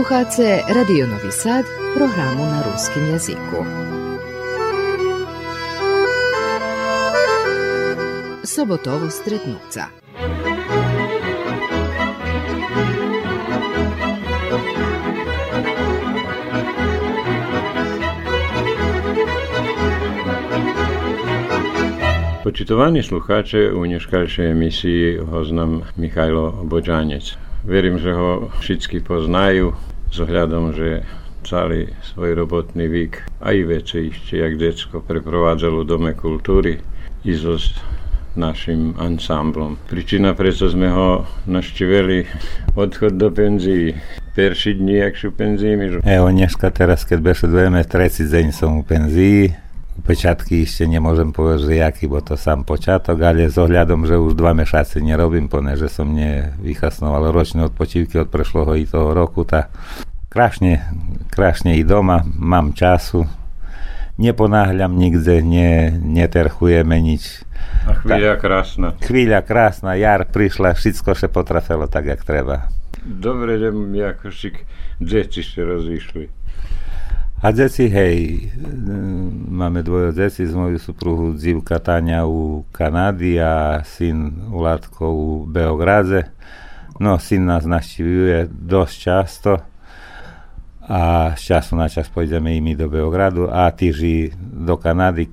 Slušate Radio Novi Sad, programu na ruskim jeziku. Sobotovo stretnuca. Počitovaní sluchače, u dneškajšej emisiji ho znam Mihajlo Bođanec. Verím, že ho všetci poznajú, s ohľadom, že celý svoj robotný vík aj veci ešte, jak decko, preprovádzalo Dome kultúry i so našim ansámblom. Príčina, prečo sme ho naštívili odchod do penzii. Perší dní, jak sú penzími. Evo, dneska teraz, keď bešedujeme, tretí deň som u penzii, Pečiatky ešte nemôžem povedať, že jaký, bo to sám počiatok, ale s ohľadom, že už dva mešace nerobím, pone, že som nevychasnoval ročné odpočívky od prešloho i toho roku, tak krásne, krásne i doma, mám času, neponáhľam nikde, ne, neterchujeme nič. A chvíľa krásna. Chvíľa krásna, jar prišla, všetko sa potrafilo tak, jak treba. Dobre, že ako si deti ste rozišli. A deci, hej, máme dvoje deci z moju supruhu Dzivka Tania u Kanady a syn Ulatko u Beogradze. No, syn nás naštívuje dosť často a z času na čas pôjdeme i my do Beogradu a tyži do Kanady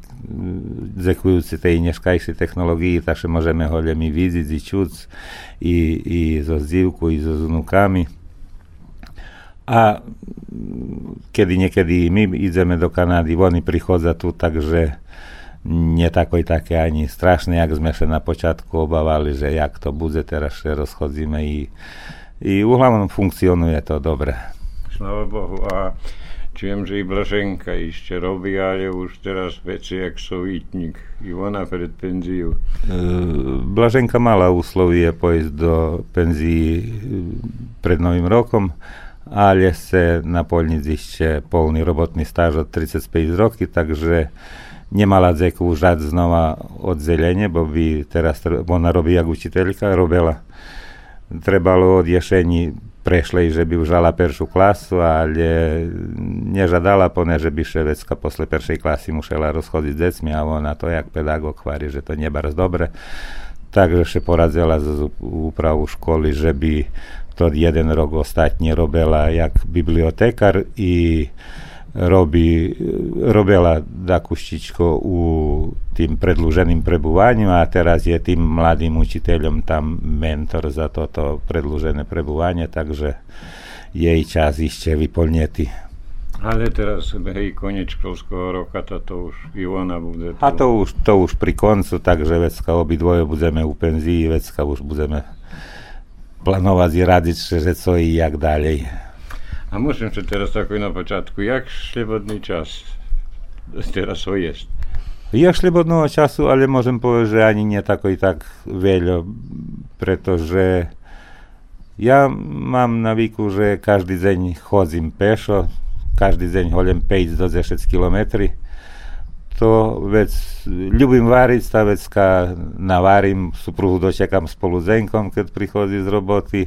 zekujúci tej dneškajšej technológii, takže môžeme ho mi vidieť i čuť i, i zo Dzivku, i so znukami. A kedy niekedy my ideme do Kanady, oni prichádza tu, takže nie takoj také ani strašné, jak sme sa na počiatku obávali, že jak to bude, teraz sa rozchodzíme i, i u hlavnom funkcionuje to dobre. Slava Bohu. A čujem, že i Blaženka ešte robí, ale už teraz veci jak sovítnik. I ona pred penziu. Blaženka mala úslovie pojsť do penzii pred novým rokom, na polnici ešte polný robotný stáž od 35 roky, takže nemala dzeku žať znova odzelenie, bo by teraz, ona robí jak učiteľka, robila. Trebalo od ješení prešlej, že by užala peršu klasu, ale nežadala pone, že by ševecka posle peršej klasy musela rozchodiť s decmi a ona to jak pedagog chvári, že to nebarz dobre. Takže še poradzela z úpravu školy, že by to jeden rok ostatnje robila jak bibliotekar i robi, robila Dakuščičko u tým predlúženým prebúvaniu a teraz je tým mladým učiteľom tam mentor za toto predlúžené prebúvanie, takže jej čas ešte vyplnetý. Ale teraz, hej, koniec školského roka, to, to už Ivona bude... Tu. A to už, to už pri koncu, takže vecka obidvoje budeme u penzii, vecka už budeme plánovať i radiť, že co i jak ďalej. A musím sa teraz tako na počiatku, jak slobodný čas teraz jest? Je slobodného času, ale môžem povedať, že ani nie tako i tak veľa, pretože ja mám na výku, že každý deň chodzím pešo, každý deň holem 5 do 10 kilometri to vec, ľubím váriť, tá vecka navarím, supruhu dočekám spolu s Zenkom, keď prichodí z roboty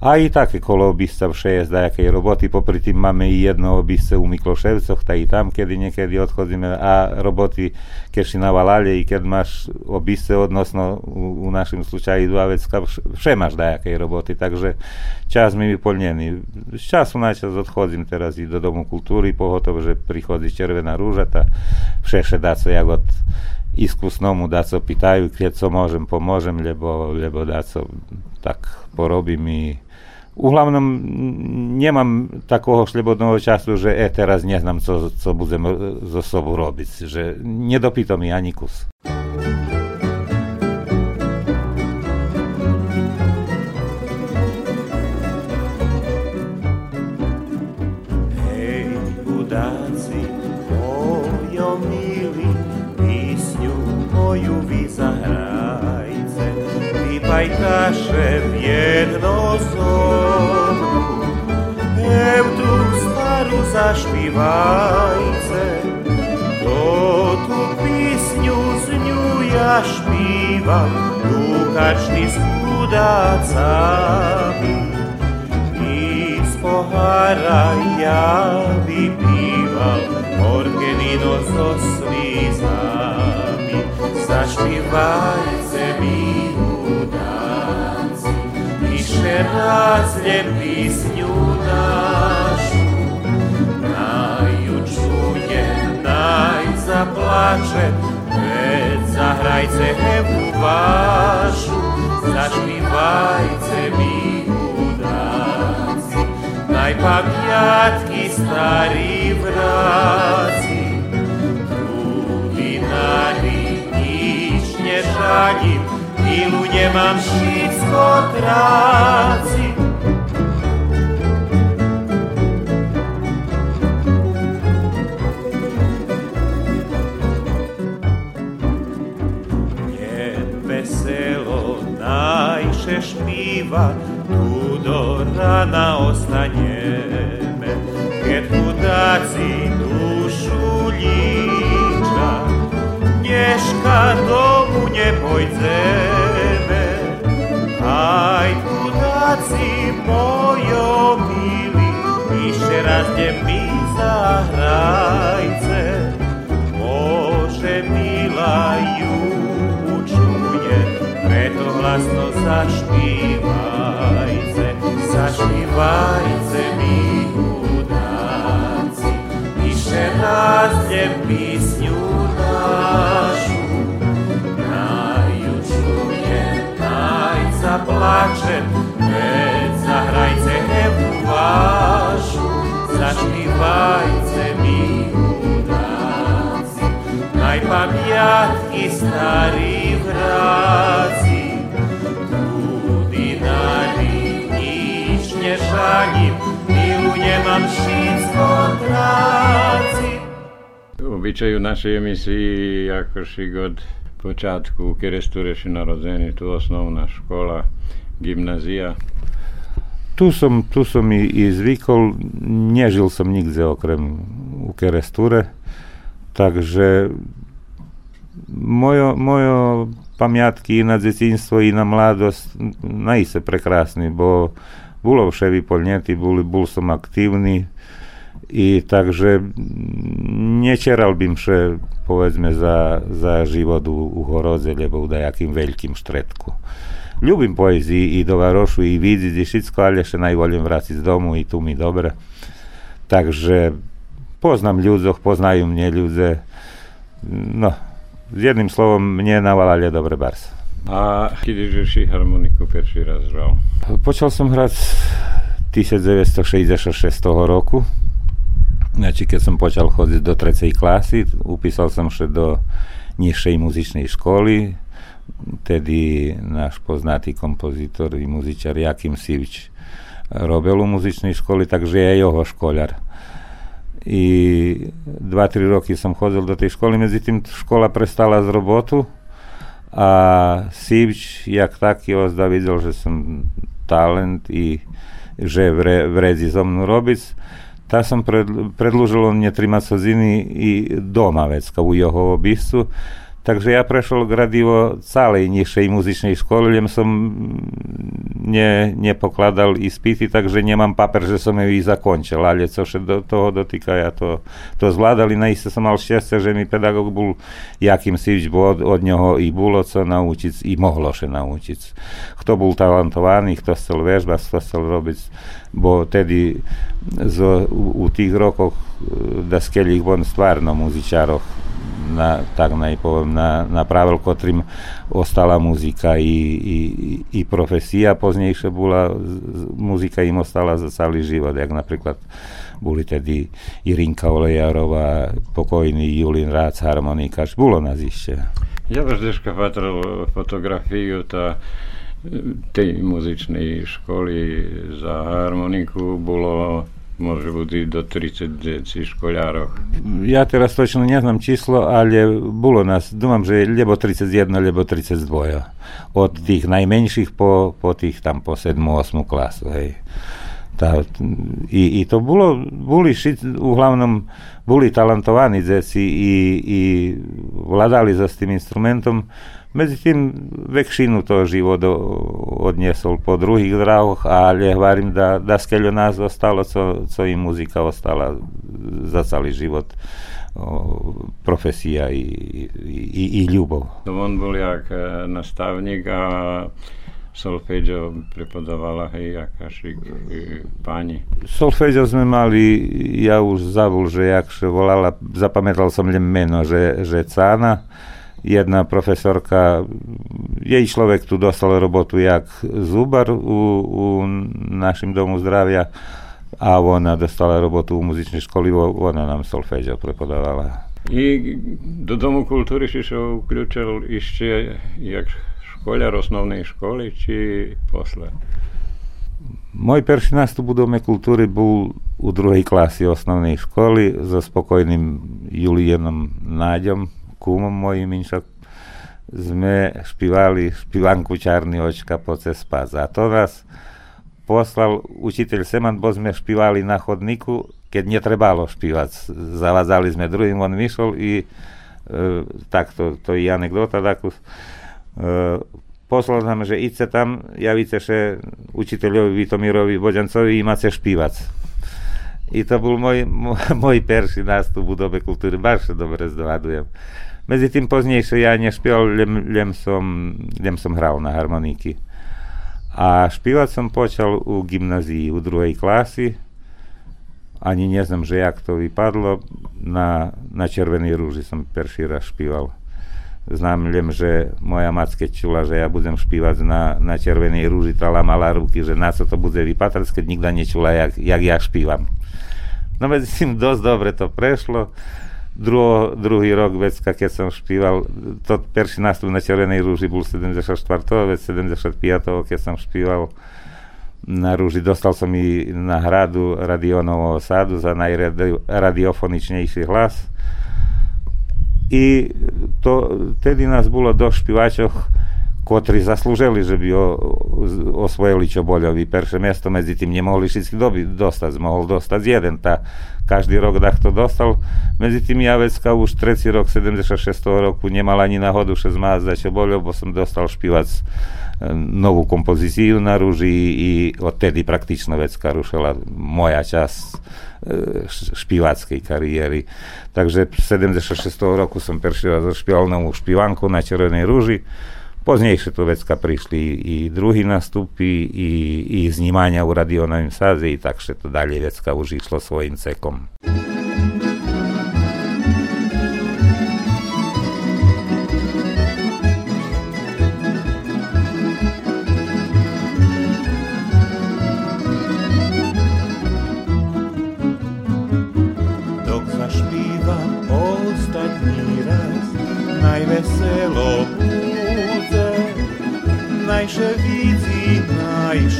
a i také kolo obisca vše je dajakej roboty, popri tým máme i jedno obisce u Mikloševcoch, tak i tam kedy niekedy odchodíme a roboty, keď si navalali, i keď máš obisce odnosno u, u slučaju dva vecka, vše máš dajakej roboty, takže čas mi vyplnený. Z času na čas odchodzím teraz i do Domu kultúry, pohotov, že prichodí Červená rúža, ta še dá co jak od iskusnomu da co pýtajú, keď co môžem, pomôžem, lebo, lebo da co tak porobím i u hlavnom nemám takého slobodného času, že e, teraz neznám, co, co budem so sobou robiť. Že nedopýto mi ani kus. Vypajtaše v jedno hev tú starú zašpívajte, to tú písňu z ňu ja špívam, tu každý s chudácami. I s pohara ja vypíval, horké víno so slízami. Zašpívajte mi raz len písňu našu. Najučuje, naj zaplače, veď zahrajte hebu vašu, zašpívajte mi Aj pamiatky starí vraci, trudy nary nič nežaním, i u njemam wszystko traci. Je veselo najše špiva, tu do rana ostanjeme, jer kudaci dušu liča, nješka do nepojdzeme. Aj chudáci mojo milí, ešte raz mi zahrajce, Bože milá ju učuje, preto hlasno zašpívaj zaśpiewajcie mi udacy Jeszcze raz tę pieśniu naszą zaplacze Lecz zagrajcie hebu waszą Zaśpiewajcie mi udacy Najpamiatki stary wracy nežaním, milu nemám všetko tráci. Obyčaju našej emisii Jakošik od počátku, kedy ste narodzení, tu osnovná škola, gymnázia. Tu som, tu som i, i zvykol, nežil som nikde okrem u Keresture, takže mojo, mojo pamiatky i na dzetinstvo i na mladosť naise prekrásny, bo bolo všeli podnety, bol, bol som aktívny i takže nečeral bym še povedzme za, za život u, u horodze, lebo u dajakým veľkým štretku. Ľubím poezii i do Varošu i vidieť i všetko, ale ešte najvolím vrátiť z domu i tu mi dobre. Takže poznám ľudzoch, poznajú mne ľudze. No, s jedným slovom, mne navalali dobre bars. A kedy si harmoniku prvý raz hral? Počal som hrať 1966 roku. Znači, keď som počal chodiť do trecej klasy, upísal som sa do nižšej muzičnej školy. Tedy náš poznatý kompozitor i muzičar Jakim Sivič robil u muzičnej školy, takže je jeho škoľar. I 2-3 roky som chodil do tej školy, medzi tým škola prestala z robotu a Sivč, jak taký ozda videl, že som talent i že vre, vredi so mnou robiť, tak som pred, predlúžil on mne tri i doma vecka u jeho obistu Takže ja prešiel gradivo celej nižšej muzičnej školy, len som ne, nepokladal ispity, takže nemám paper, že som ju i zakončil, ale co sa do toho dotýka, ja to, to zvládali. Naiste som mal šťastie, že mi pedagóg bol jakým si bo od, od neho i bolo co naučiť, i mohlo sa naučiť. Kto bol talentovaný, kto chcel vežbať, kto chcel robiť, bo tedy z, u, u tých rokoch daskeli von stvárno muzičároch na, tak najpoviem, na, na pravel, ktorým ostala muzika i, i, i profesia poznejšie bola, muzika im ostala za celý život, jak napríklad boli tedy Irinka Olejarová, pokojný Julin Rác, harmonikač, bolo nás ešte. Ja dneska patril fotografiu tá tej muzičnej školy za harmoniku bolo može biti do 30 djeci školjarov. Ja teraz točno ne znam číslo, ali bilo nas, dumam, že ljebo 31, ljebo 32. Od tih najmenjších po, po tih tam po 7, 8 klasu. Hej. Ta, i, i, to bilo, boli šit, uglavnom, boli talentovani djeci i, i vladali za s tim instrumentom, Međutim, väčšinu toho život odniesol po druhých drahoch, ale hovorím, da, da skeľo nás ostalo, co, co i muzika ostala za celý život profesija i, i, i ljubav. On bol jak nastavnik, a solfeđo prepodavala hej, jakašik pani. Solfeđo sme mali, ja už zabul, že jak še volala, zapamätal som len meno, že, že Cána, jedna profesorka, jej človek tu dostal robotu jak zubar u, u našim domu zdravia, a ona dostala robotu u muzičnej školy, ona nám solfeđo prepodávala. I do Domu kultúry si sa uključil ešte jak školjár osnovnej školy, či posle? Môj prvý nástup u Dome kultúry bol u druhej klasy osnovnej školy so spokojným Julienom Náďom, kúmom mojim, inšak sme špívali špívanku Čarný očka po cez pás. A to nás poslal učiteľ Seman, bo sme špívali na chodníku, keď netrebalo špívať. Zavadzali sme druhým, on vyšol i e, takto, to je anekdota takú. E, poslal nám, že idte tam, javíte še učiteľovi Vitomirovi Boďancovi i máte špívať. I to bol môj, môj perší nástup v dobe kultúry, baš dobre zdohadujem. Medzi tým poznejšie ja nešpieval, len, len, som, len som hral na harmoníky. A špívať som počal u gymnázii, u druhej klasy. Ani neznam, že jak to vypadlo. Na, na Červenej rúži som perší raz špíval. Znam len, že moja macka čula, že ja budem špívať na, na Červenej rúži, tá mala ruky, že na co to bude vypatrať, keď nikto nečula, jak, jak ja špívam. No medzi tým dosť dobre to prešlo druho, druhý rok vecka, keď som špíval, to perší nástup na Červenej rúži bol 74. vec 75. keď som špíval na rúži, dostal som i na hradu radionového sádu za najradiofoničnejší hlas. I to, tedy nás bolo do špívačoch ktorí zaslúžili, že by o, osvojili čo boľový perše miesto, medzi tým nemohli všetci doby, dostať, mohol dostať jeden, tá každý rok to dostal, medzi tým Javecka už tretí rok 76. roku nemal ani náhodu še zmázať čo boľo, bo som dostal špívať e, novú kompozíciu na rúži i odtedy praktično vecka rušila moja časť e, špívackej kariéry. Takže 76. roku som prvý raz zašpieval novú špívanku na Červenej rúži Poznejšie to vecka prišli i druhý nastupy, i, i znímania u radionovým sáze, i takže to ďalej vecka už išlo svojim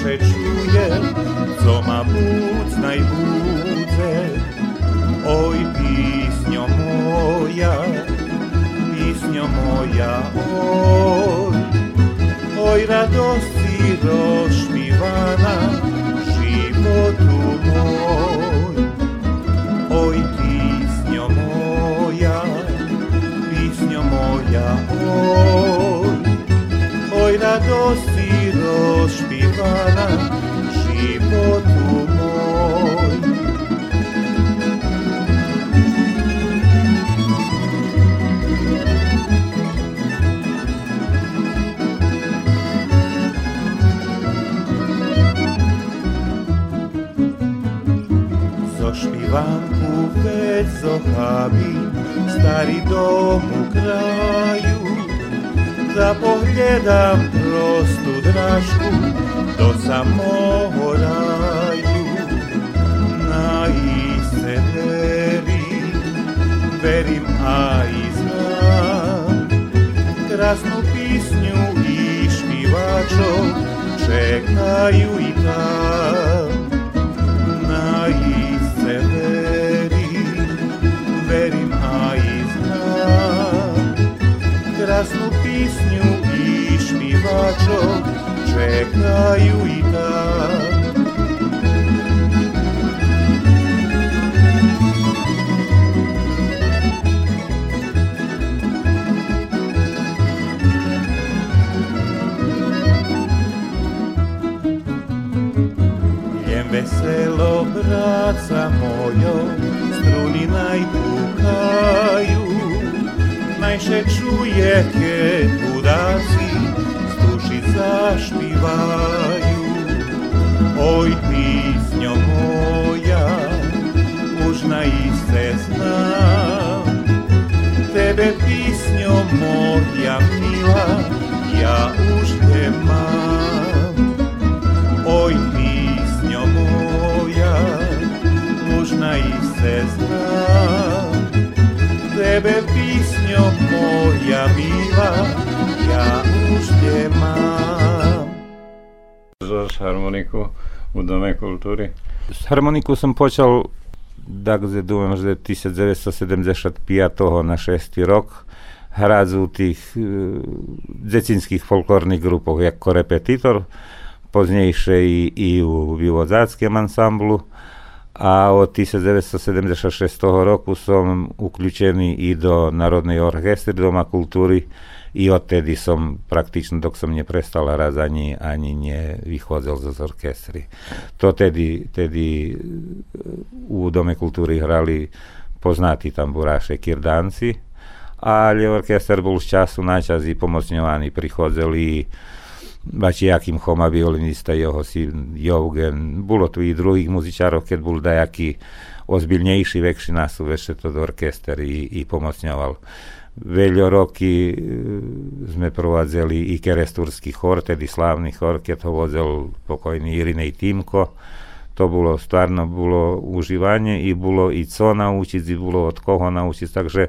najsze czuje, co ma budz najbudzę. Oj, pisnio moja, pisnio moja, oj, oj, radości rozśpiewana, veď zochaví, starý domu kraju, zapohľadám prostú drážku do samého ráju. Na iste verím, verím aj znám krásnu písňu i špívačov čekajú i tam. radosnu pisnju išmivačom čekaju i tak. harmoniku som počal takže dúfam, že 1975. na 6. rok hrať u tých e, decinských folklórnych grupoch ako repetitor, poznejšie i, u vývodzáckom ansamblu a od 1976. roku som uključený i do Narodnej orchestry Doma kultúry i odtedy som praktično dok som neprestal raz ani, ani nevychádzal z orkestry. To tedy, tedy u Dome kultúry hrali poznatí tamburáše Kirdanci, ali orkestar bol z času na čas i pomocňovaný, prichodzeli bači jakým choma violinista jeho syn Jovgen. Bolo tu i druhých muzičárov, keď bol dajaký ozbiljnejší, vekší nasú, ešte to do orkester i, i pomocňoval veľa roky e, sme provádzali i keresturský chor, tedy slávny chor, keď ho vozil pokojný Irinej Týmko. To bolo stvarno bolo užívanie i bolo i co naučiť, i bolo od koho naučiť, takže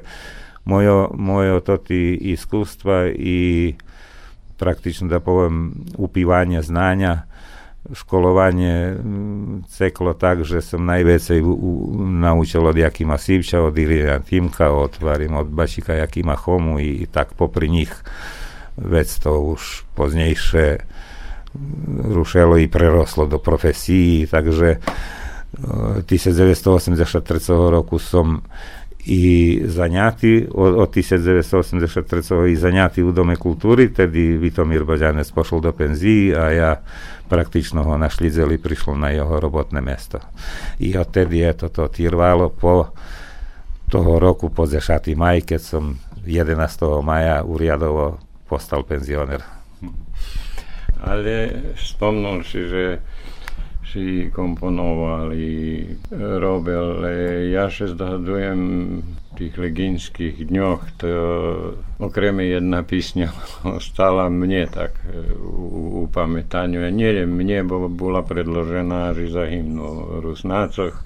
mojo, mojo to tí iskustva i praktično da poviem upívanie znania školovanie ceklo tak, že som najviacej naučil od Jakima Sivča, od Irina Timka, od, varím, od Bašika Jakima Chomu i, i tak popri nich vec to už poznejšie rušelo i preroslo do profesí, takže 1983 roku som i zaňatý, od, od 1983 i zaňatý u Dome kultúry, tedy Vitomír Boďanec pošol do penzí a ja praktično ho našlidzeli, prišlo na jeho robotné mesto. I odtedy je toto trvalo po toho roku po 10. maj, keď som 11. maja uriadovo postal penzioner. Ale spomnul si, že komponovali, robil. Ja še zdadujem v tých legínskych dňoch, to okrem jedna písňa ostala mne tak u, u pamätaniu. Nie mne bo, bola predložená, že za hymnu Rusnácoch.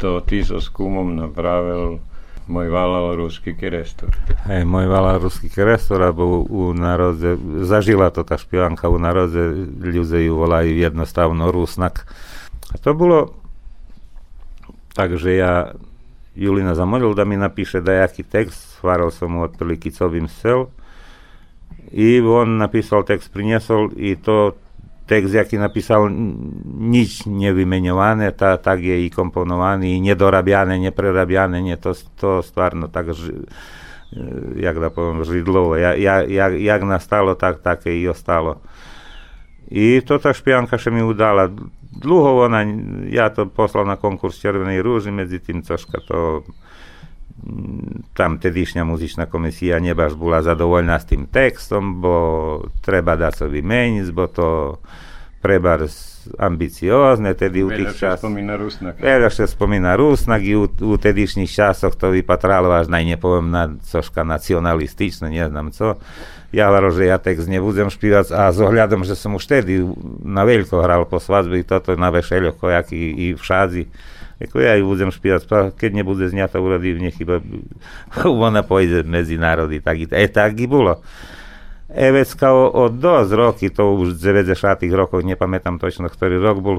To ty so skúmom napravil môj valal ruský kerestor. Hej, môj valal ruský kerestor, alebo u národze, zažila to tá špievanka u národze, ľudia ju volajú jednostavno Rusnak. A to bolo tak, že ja Julina zamolil da mi napíše dajaký text, svaral som mu otprilike co bym chcel. I on napísal text, priniesol i to tekst, jaký napísal, nič nevymenované, tá, tak je i komponovaný, nedorabiané, neprerabiané, nie, to, to stvarno tak, ži, jak da poviem, židlovo, ja, ja, jak, jak nastalo, tak také i ostalo. I to tá špianka še mi udala. Dlho ona, ja to poslal na konkurs Červenej rúži, medzi tým troška to tam tedišňa muzičná komisia nebaž bola zadovoľná s tým textom, bo treba dať sa vymeniť, bo to prebar ambiciózne, tedy u tých čas... spomína Rusnak. Veľa sa spomína Rusnak i u, u tedišných časoch to vypatralo až najnepoviem na cožka nacionalističné, neznám co. Ja hovoril, že ja text nebudem špívať a s ohľadom, že som už tedy na veľko hral po svadbe toto na vešeľoch, kojaký i v šádzi Ako ja ju budem špívať, keď nebude zňata urodivne chyba, ona pôjde medzi národy, tak e, tak i bolo. Evecka o, o dosť roky, to už v 90 rokoch, nepamätám točno, ktorý rok bol,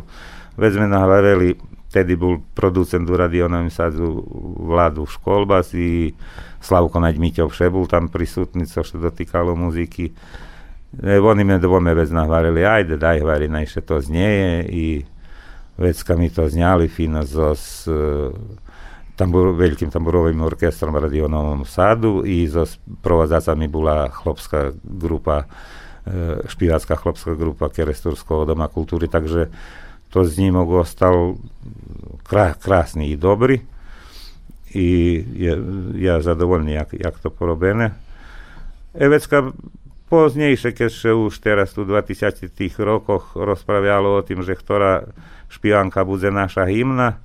veď sme nahovorili, tedy bol producent u radionovým sadzu Vladu Školbas i Slavko Naďmiťov vše bol tam prisutný, co sa dotýkalo muziky. E, oni mi dvome vec nahovorili, ajde, daj, hovorí, najšie to znieje i vecka mitoznjali fina zos e, tambur, velikim tamburovim orkestrom radio u Novom Sadu i za provazaca mi bila hlopska grupa e, špivatska hlopska grupa Keresturskog doma kulturi, takže to z njim ostal kra, krasni i dobri i je, ja zadovoljni jak, jak to porobene. Evecka poznjejše, kjer še už teraz u 2000 tih rokoh rozpravljalo o tim, že ktora špianka bude naša hymna,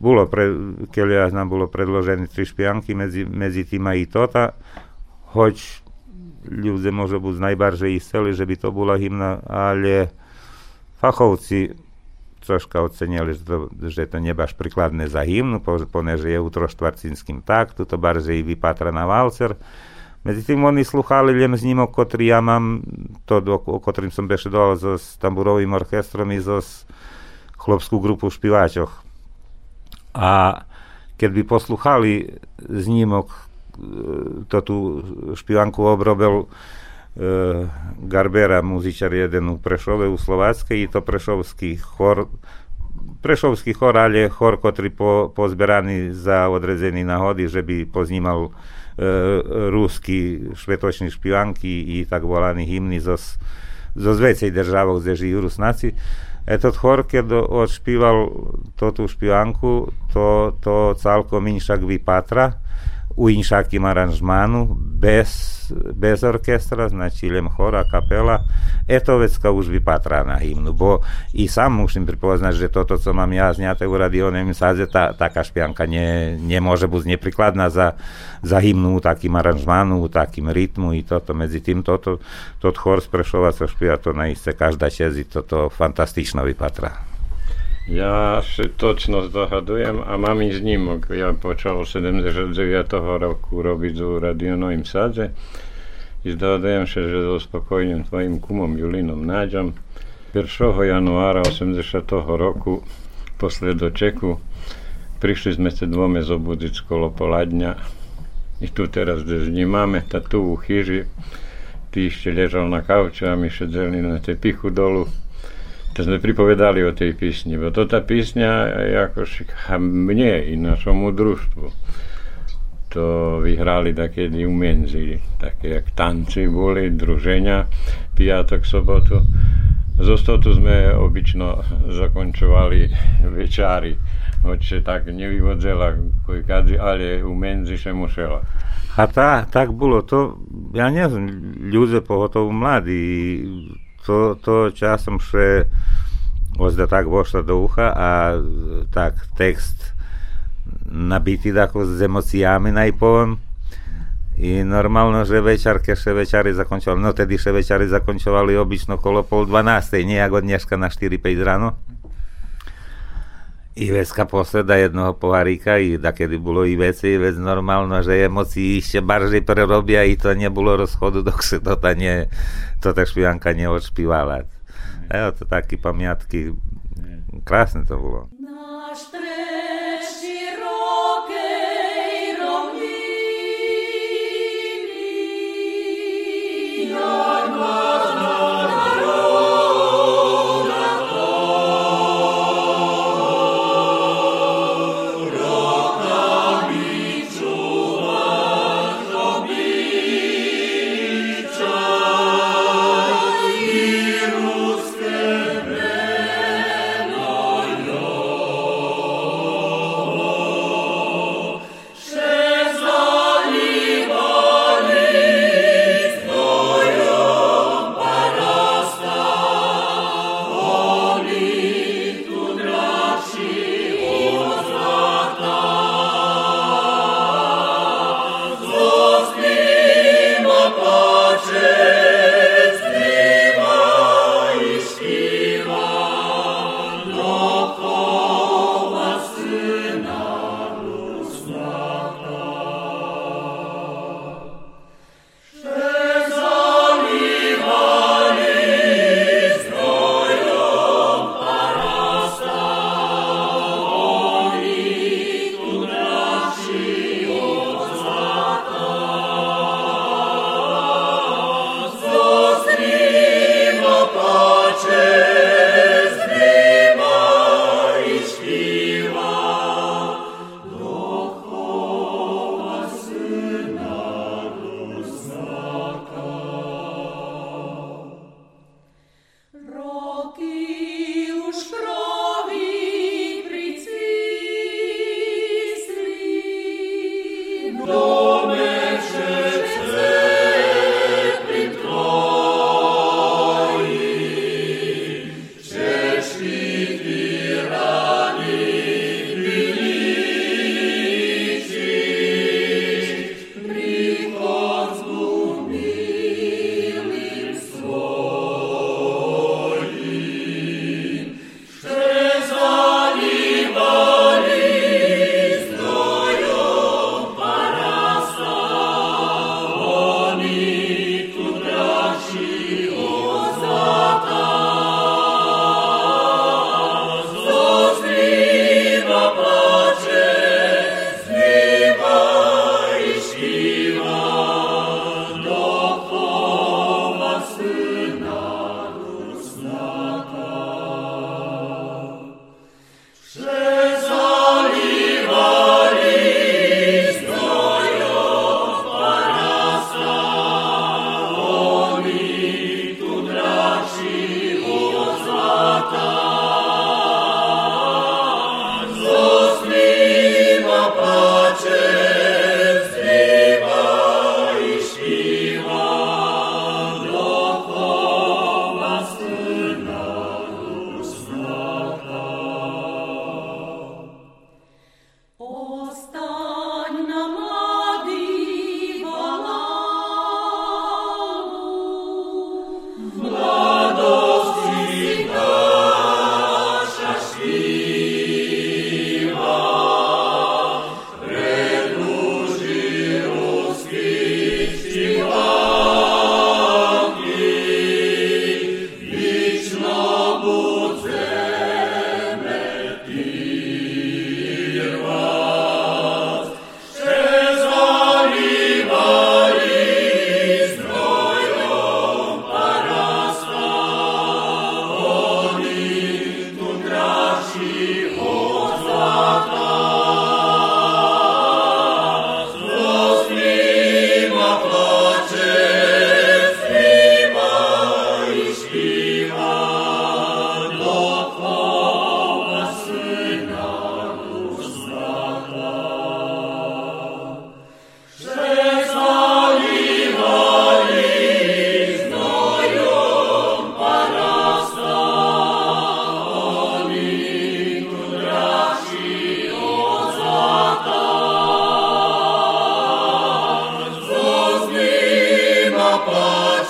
bolo pre, keď nám bolo predložené tri špianky, medzi, medzi tým aj tota, hoď ľudia môže byť najbardziej chceli, že by to bola hymna, ale fachovci troška ocenili, že to, že to nebaš prikladné za hymnu, poneže je utro štvarcinským tak, to bardziej vypatra na valcer. Medzi tým oni sluchali len znímok, ktorý ja mám, to, o, ktorým som bešedoval so tamburovým orchestrom i so chlopskú grupu špiváčoch. A keď by posluchali znímok, e, to tu špivanku obrobil e, Garbera, muzičar jeden u Prešove u Slovackej, i to Prešovský chor, Prešovský chor, ale chor, ktorý po, pozberaný za odrezený nahody, že by poznímal E, ruski švetočni špivanki i tak volani himni zos, zo vecej državov, kde žijú Rusnaci. Eto chor, keď odšpíval tú špivanku, to, to celkom inšak vypatra u inšakim aranžmanu, bez, bez orkestra, znači len chora, kapela, e to vec už vypatrá na hymnu, bo i sam musím pripoznať, že toto, co mám ja zňaté u radionem sadze, tá, taká špianka nie, nemôže byť neprikladná za, za hymnu takým aranžmanu, takým rytmu i toto, medzi tým toto, tot chor z Prešova, co špíva, to naiste každá čezi, toto fantastično vypatrá. Ja si točno zdohadujem a mám i znímok. Ja počal 79. roku robiť u radionovým sadze i zdohadujem sa, že so spokojným tvojim kumom Julinom Náďom 1. januára 80. roku posle do Čeku prišli sme sa dvome zobudiť skolo poladňa i tu teraz, kde znímame, tá tu u chyži, ty ešte ležal na kauče a my šedzeli na tej pichu dolu to sme pripovedali o tej písni, bo to tá písňa ako mne i našomu družstvu to vyhrali také umenzi, také jak tanci boli, druženia, piatok, sobotu. Zo stotu sme obyčno zakončovali večári, hoď tak nevyvodzela kojkadzi, ale umenzi sa musela. A tá, tak bolo to, ja neviem, ľudia pohotovo mladí, to, to časom še ozda tak vošla do ucha a tak tekst nabitý tako s emocijami najpovem. I normalno, že večarke še večari zakončovali, no tedy še večari zakončovali obično kolo pol dvanástej, nie ako dneska na 4-5 ráno. Iveska posleda jednoho poháríka i da kedy bolo Ivec, Ivec normálno, že emoci ešte baržej prerobia i to nebolo rozchodu, dok sa to ta, nie, to ta špivanka neodšpívala. Evo to také pamiatky, krásne to bolo. Náš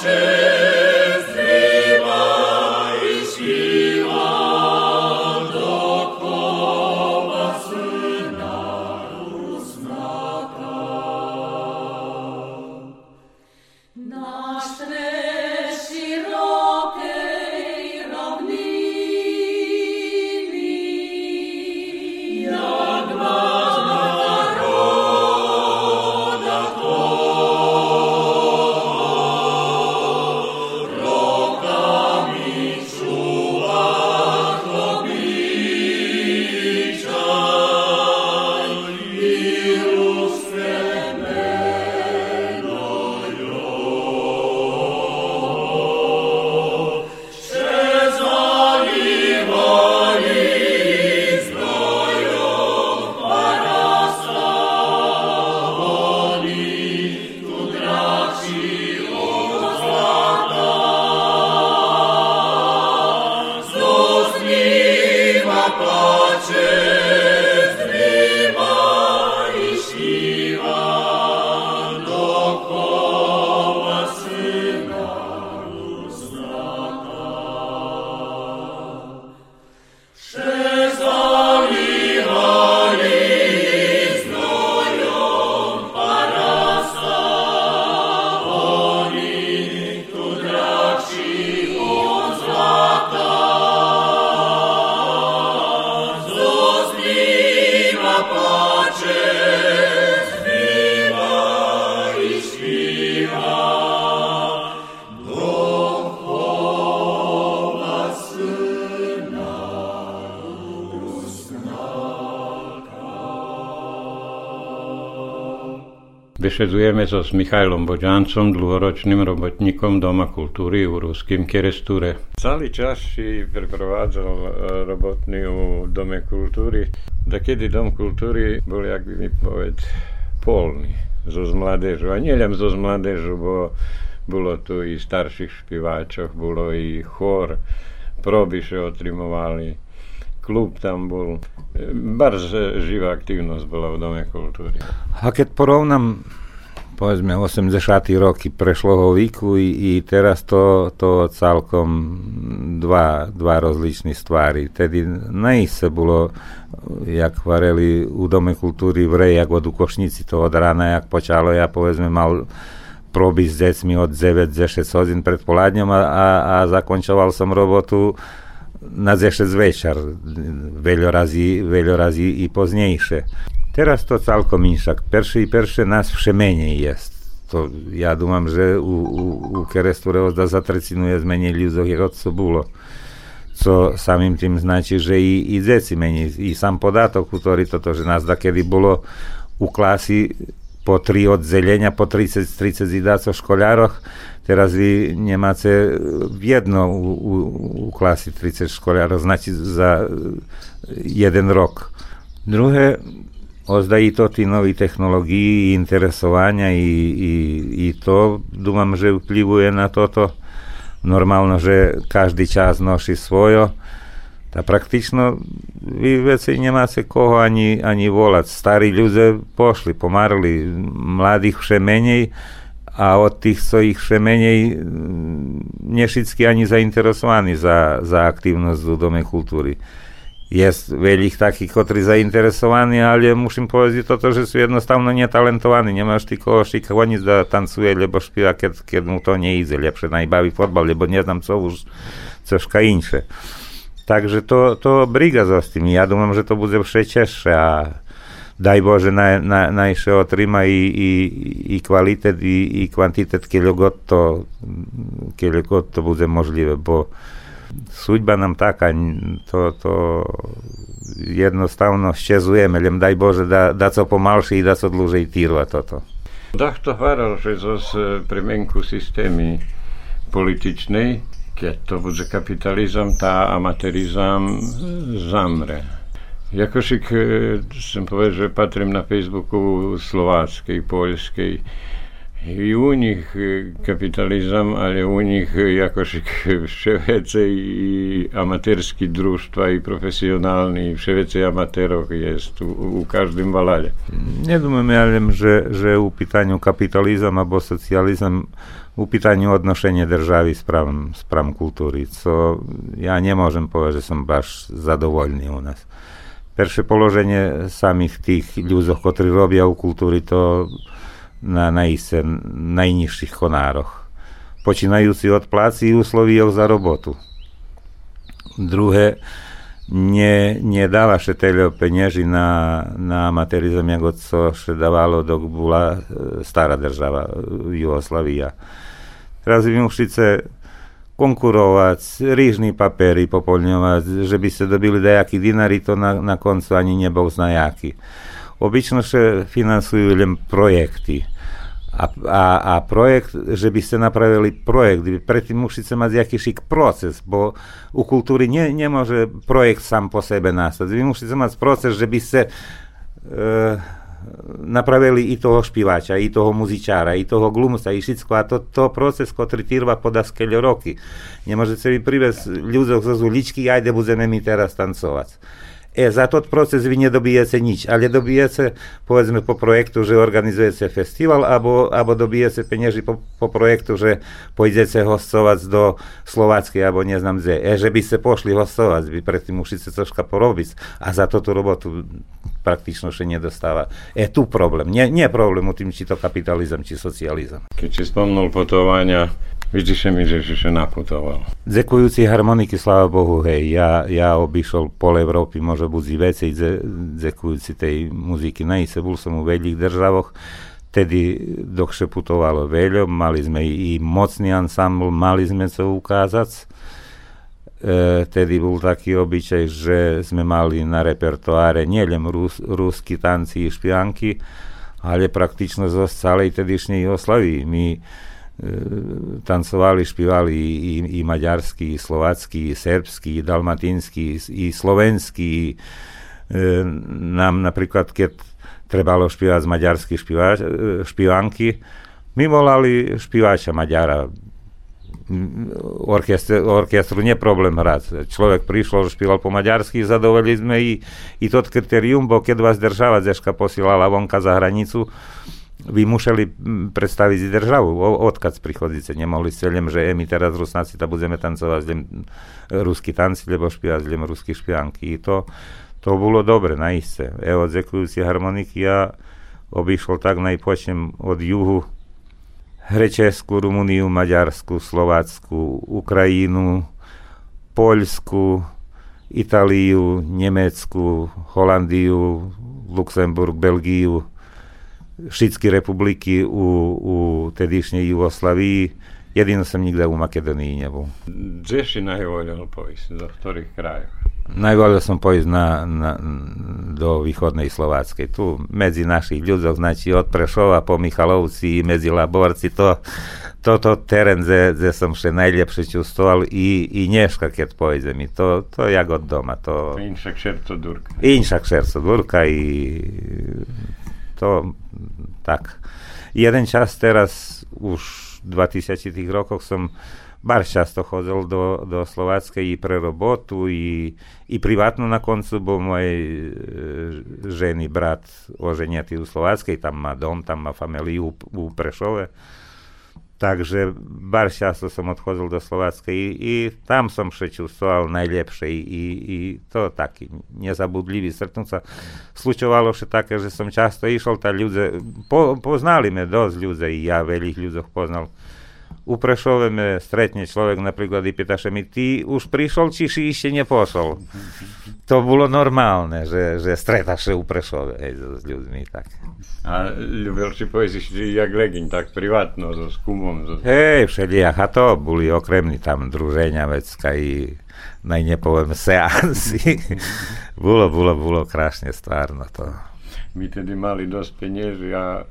Pace. Vyšedujeme se s Michajlom Bođancom, dlugoročnim robotnikom Doma kulturi u ruskim Keresture. Cali čas i preprovadzal eh, robotni u Dome kulturi, da kedi Dom kulturi bol, jak bi mi poved, polni z mladežu, a njeljem z mladežu, bo bilo tu i starših špivačov, bilo i hor, probi še otrimovali. Klub tam bol. E, Bardzo živá aktivnosť bola v Dome kultúry. A keď porovnám povedzme 80. roky prešloho výku i, i teraz to, to celkom dva, dva rozličné stvári. Tedy najse bolo, jak vareli u Dome kultúry v Rej, jak od Ukošnici to od rána, jak počalo, ja povedzme mal proby s deťmi od 9-6 hodín pred poladňom a, a, a zakončoval som robotu na zeszedł wieczór, wiele razy, razy i pozniejsze. Teraz to całkiem inszak. Pierwszy i pierwszy nas w jest. To ja dumam, że u, u, u keres, którego da zatracinuje zmienili do jego co było. Co samym tym znaczy, że i, i dzieci mniej, i sam podatok, który to, to, że nas da kiedy było u klasy po tri odzeljenja, po 30-30 zidaca školjaroh, teraz vi Njemace jedno u, u, u klasi 30 školjarov, znači za jeden rok. Druge, ozda i to ti novi tehnologiji i interesovanja i, i, i to, dumam, že vplivuje na toto. Normalno, že každý čas nosi svojo. Та практично ви веце нема се кого ані, ані волаць. Старі люди пошли, померли, младих ще меней, a od tých svojich všemenej nie všetci ani zainteresovaní za, za aktívnosť v Dome kultúry. Je veľa takých, ktorí zainteresovaní, ale musím povedať toto, že sú jednostavno netalentovaní. Nemáš ty koho šikovaniť da tancuje, lebo špíva, keď, keď mu to neíde. Lepšie najbaví fotbal, lebo neznám co už, cožka inšie. Takže to, to briga za s tým. Ja думам, že to bude všetčešie a daj Bože naj, naj, najše otrima i, i, i kvalitet i, i kvantitet keľo god to, keľo god to bude možlivé, bo suďba nám taká, to, to jednostavno šťazujeme, len daj Bože da, da co pomalšie i da co dlúžej týrva toto. Dach to hvaral, že zo premenku systémy političnej jer to bude kapitalizam, ta amaterizam zamre. Jakošik, e, sam poveže, patrim na Facebooku Slovačke Polskiej, Poljske i, u nich e, kapitalizam, ale u nich jakoś jeszcze i amaterski društwa i profesjonalni, jeszcze więcej jest u, u każdym waladzie. Nie dumam, ja wiem, że, że u pytaniu kapitalizam albo socjalizm. U pitanju odnošenja državi spram, spram kulturi, co ja nie môžem povedať, že som baš zadovoljný u nas. Perše položenje samih tih ľudí, ktorí robia u kultúry, to na najise, najnižších honároch. Počínajúci od pláci i uslovíjov za robotu. Druhé, nie, nie dáva še teľo penieži na, na amatérizam, ako co še dávalo, dok bola stará država Jugoslavia. Musíte konkurovať, rýžny papery popolňovať, že by ste dobili dajaký dinari, to na, na koncu ani nebol znajaký. Obyčno sa finansujú len projekty. A, a, a projekt, že by ste napravili projekt, predtým musíte mať jakýsi proces, bo u kultúry nie, nemôže projekt sám po sebe nastať. Vy musíte mať proces, že by ste e, napravili i toho špivača, i toho muzičára, i toho glumca, i všetko. A to, to proces, ktorý trvá poda skeľo roky. Nemôžete vy privesť ľudí zo uličky, ajde budeme my teraz tancovať. E, za tot proces vy nedobijete nič, ale dobijete, povedzme, po projektu, že organizujete festival, alebo, alebo dobijete peniazy po, po projektu, že pôjdete hostovať do Slováckej, alebo neznám kde. E, že by ste pošli hostovať, by predtým musíte troška porobiť a za toto robotu praktično še nedostáva. E tu problém. Nie, nie problém u tým, či to kapitalizm, či socializm. Keď si spomnul putovania, Vidíš mi, že si naputoval. Dzekujúci harmoniky, sláva Bohu, hej, ja, ja obišol pol Európy, môže buď veci, dzekujúci tej muziky. Najse bol som u veľkých državoch, tedy dokše putovalo veľa, mali sme i mocný ansambl, mali sme co ukázať. E, tedy bol taký obyčaj, že sme mali na repertoáre nielen rus, ruský tanci i špianky, ale praktično zo celej tedišnej Jugoslavii. My tancovali, špívali i, i maďarský, i slovacký, i serbský, i dalmatínsky, i slovenský. E, nám napríklad, keď trebalo špívať z maďarských špíva, špívanky, my volali špívača Maďara. Orkestr, orkestru nie problém hrať. Človek prišiel, špíval po maďarsky, zadovolili sme i, i tot kritérium, bo keď vás država zeška posielala vonka za hranicu, vy museli predstaviť državu, odkiaľ prichodíte. Nemohli len, že my teraz Rusnáci to budeme tancovať len ruský tanci, lebo špívať len ruský špianky. To, to bolo dobre, naiste. Evo, dzekujúci harmoniky ja obišol tak najpočnem od juhu Hrečesku, Rumuniu, Maďarsku, Slovácku, Ukrajinu, Poľsku, Itáliu, Nemecku, Holandiu, Luxemburg, Belgiu, všetky republiky u, u tedišnej Jugoslavii, Jedino sam nigde u Makedoniji nie był. Gdzie si najvoljel pojsť? Do ktorých krajov? Najvolio sam pojsť na, na, do východnej Slováckej. Tu medzi našich ľudov, znači od Prešova po Michalovci i medzi Laborci, to, toto teren, gde, gde som še najljepše čustoval i, i nješka keď pojde mi. To, to jak od doma. To... Inšak šerco Durka. Inšak šerco Durka i to tak. Jeden čas teraz už 2000 rokoch som bar často chodil do, do Slováckej i pre robotu i, i privatno na koncu, bo môj e, ženy brat oženiatý u Slováckej, tam má dom, tam má familiu u, u Prešove. Takže bar často som odchodil do Slováckej i, i tam som še čustoval najlepšie i, i, i to taký nezabudlivý stretnúť sa. Slučovalo še také, že som často išol, tá ľudia, po, poznali me dosť ľudia i ja veľých ľuďoch poznal. U Prešove me stretne človek napríklad i pýtaše mi, ty už prišol, či si ešte nepošol? To bolo normálne, že, že stretaše u Prešove hej, s ľuďmi. Tak. A ľúbil si pojsť jak legin, tak privátno, so skumom. So... Hej, všelijak, a to boli okremní tam druženia vecka i naj nepoviem seansy. bolo, bolo, bolo krásne stvárno to. My tedy mali dosť peniazy a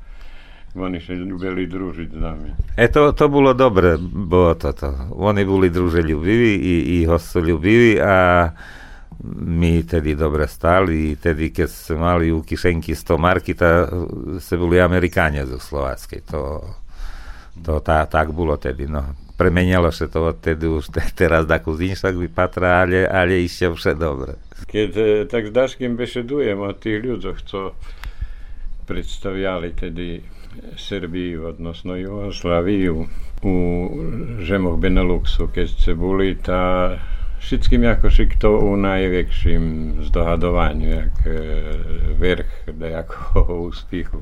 oni sa ľúbili družiť s nami. E to, to bolo dobre, bolo toto. Oni boli druželjubiví i, i hostoljubiví a mi tedy dobre stali i tedy keď sme mali u kišenky 100 marky, ta se boli Amerikania zo Slováckej. To, to tá, tak bolo tedy. No. Premenilo sa to odtedy už te, teraz takú zinšak vypatra, ale, ale ešte vše dobre. Keď e, tak s Daškim bešedujem o tých ľuďoch, co predstaviali tedy Srbiju, odnosno Jugoslaviju u žemoch Beneluxu, keď boli, tá všetkým jakoši to u najväčším zdohadovaniu, jak e, vrch nejakého úspechu.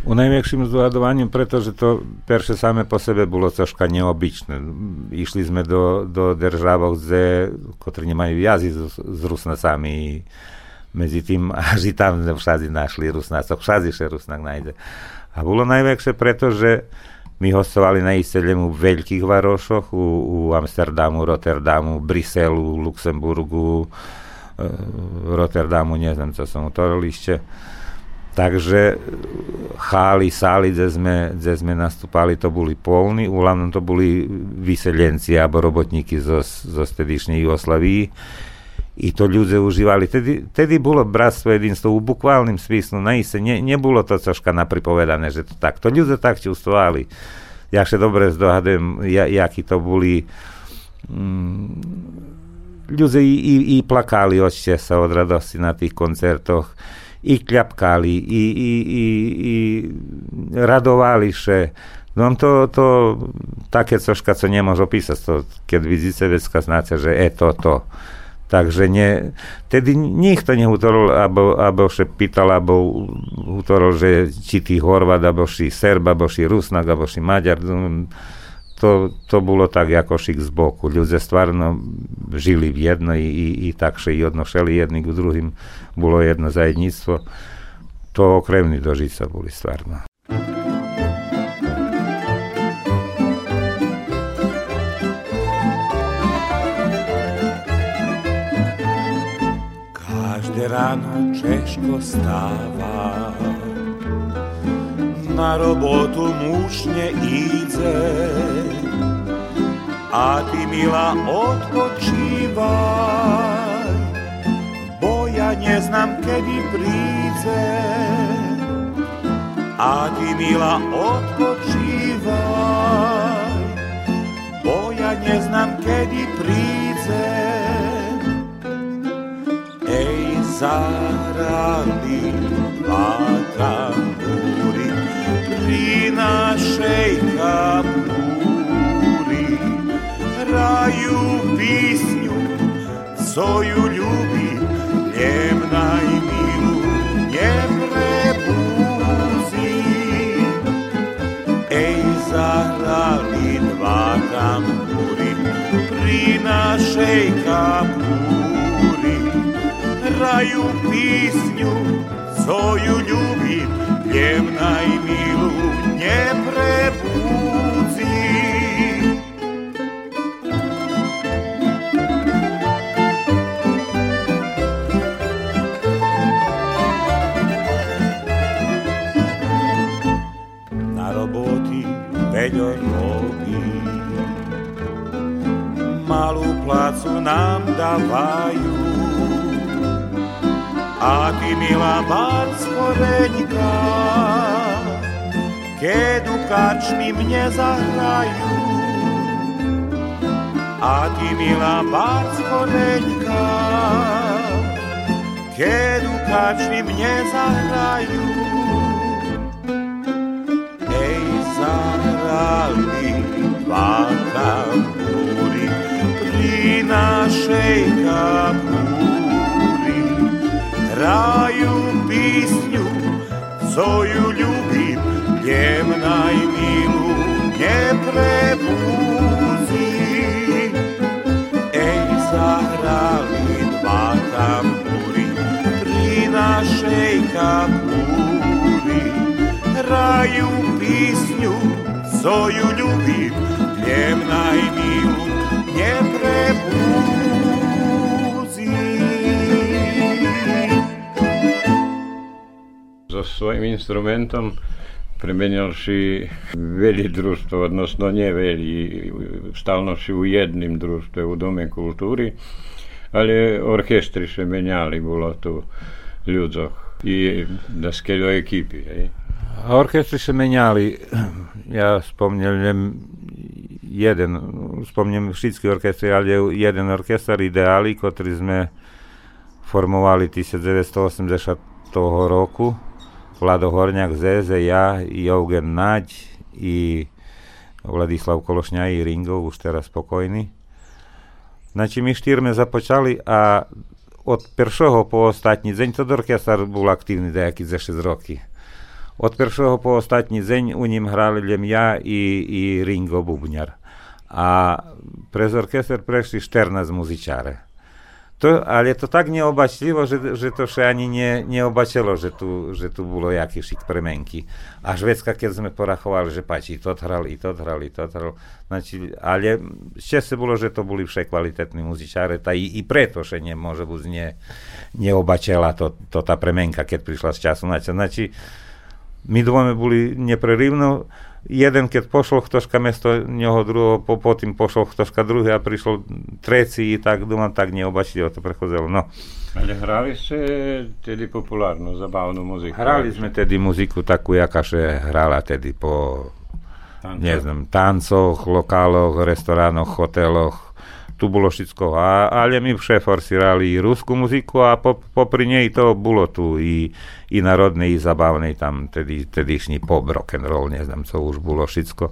U najväčším zdohadovaním, pretože to perše same po sebe bolo troška neobyčné. Išli sme do, do državov, kde, ktorí nemajú jazy s, s Rusnacami medzi tým, až i tam všade našli Rusnacov, všade še Rusnak nájde. A bolo najväčšie, pretože my hostovali na Iselemu v veľkých varošoch, u, u Amsterdamu, Rotterdamu, Briselu, Luxemburgu, e, Rotterdamu, neviem, co som utoril ešte. Takže chály, sály, kde sme, kde sme nastúpali, to boli polní, úľavnom to boli vyselenci alebo robotníky zo, zo stedišnej Jugoslavii i to ľudia užívali. Tedy, tedy bolo bratstvo jedinstvo u bukvalnom smislu, naiste, ne, nebolo to troška napripovedané, že to tak. To ľudia tak čustovali. Ja še dobre zdohadujem, ja, jakí to boli mm, ľudia i, i, i plakali od sa od radosti na tých koncertoch, i kľapkali, i, i, i, i radovali še. No to, to také troška, co nemôžu opísať, to, keď vidíte vecka, znáte, že je to, to. Takže nie, tedy nikto nehutoril, abo, abo še pýtal, abo hutoril, že či ty Horvat, abo si Serb, abo si Rusnak, abo si Maďar. To, to bolo tak ako šik z boku. Ľudia stvarno žili v jedno i, i, i takže i odnošeli jedni k druhým. Bolo jedno zajedníctvo. To okremní dožica boli stvarno. Rano češko stava Na robotu muž ne ide. A ti mila odpočivaj Bo ja ne znam kedy príde. A ti mila odpočivaj Bo ja ne znam kedy príde zaradi vatra buri, pri našej kapuri raju pisnju, zoju ljubi, njem milu njem rebuzi. Ej, zaradi vatra buri, pri našej kapuri, hrajú písňu, co ju ľúbim, temná i milú neprebudzi. Na roboty veľa robí, malú plácu nám dávajú, a ty, milá bár sporeňka, keď u karčmy mne zahrajú. A ty, milá bár sporeňka, keď u karčmy mne zahrajú. Ej, zahrali dva kampúry pri našej kapúri. Raju pisnju, co ljubim, ljemna i milu ne prebuzi. Ej, zahrali dva tamburi, tri našej kapuri. Raju pisnju, co ljubim, ljemna i milu ne. So svojím instrumentom premenilši veľi društvo, odnosno nie veľi, stalnoši u jednim društve, u Dome kulturi, ali orkestri se menjali, bilo tu ľudzoch i da skeľo ekipi. Hej. A orkestry se ja spomnem jeden, spomnem všetky orkestry, ale jeden orkestar Ideali, ktorý sme formovali 1980 roku. Vlado Horňák, Zeze, ja, Eugen Naď i Vladislav Kološňa i Ringo, už teraz spokojný. Znači my štyrme započali a od prvého po ostatní deň, to orkestar bol aktívny nejaký za 6 roky. Od prvého po ostatní deň u ním hrali len ja i, i Ringo Bubňar. A prez orkester prešli 14 muzičare. To, ale to tak neobačlivo, že, že to še ani ne, neobačilo, že tu, že tu bolo jaký šik premenky. A švedska, keď sme porachovali, že pači, to hral, i to hral, i to hral. Znači, ale šťastie bolo, že to boli vše kvalitetní muzičáre, ta i, i preto, že nemôže byť ne, neobačela to, to tá premenka, keď prišla z času na čas. Znači, my dvome boli neprerivno, jeden keď pošol ktožka mesto neho druhého, po, po tým pošol ktožka druhý a prišlo treci i tak doma tak neobačlivo to prechodzelo. No. Ale hrali ste tedy populárnu, zabavnú muziku? Hrali sme tedy muziku takú, jaká še hrala tedy po Tanco. ne znam, tancoch, lokáloch, restoránoch, hoteloch, tu bolo všetko. A, ale my vše forsirali i ruskú muziku a po, popri nej to bolo tu i, i národné, i zabavné, tam tedy, tedyšní pop, rock and roll, ne znam, co už bolo všetko.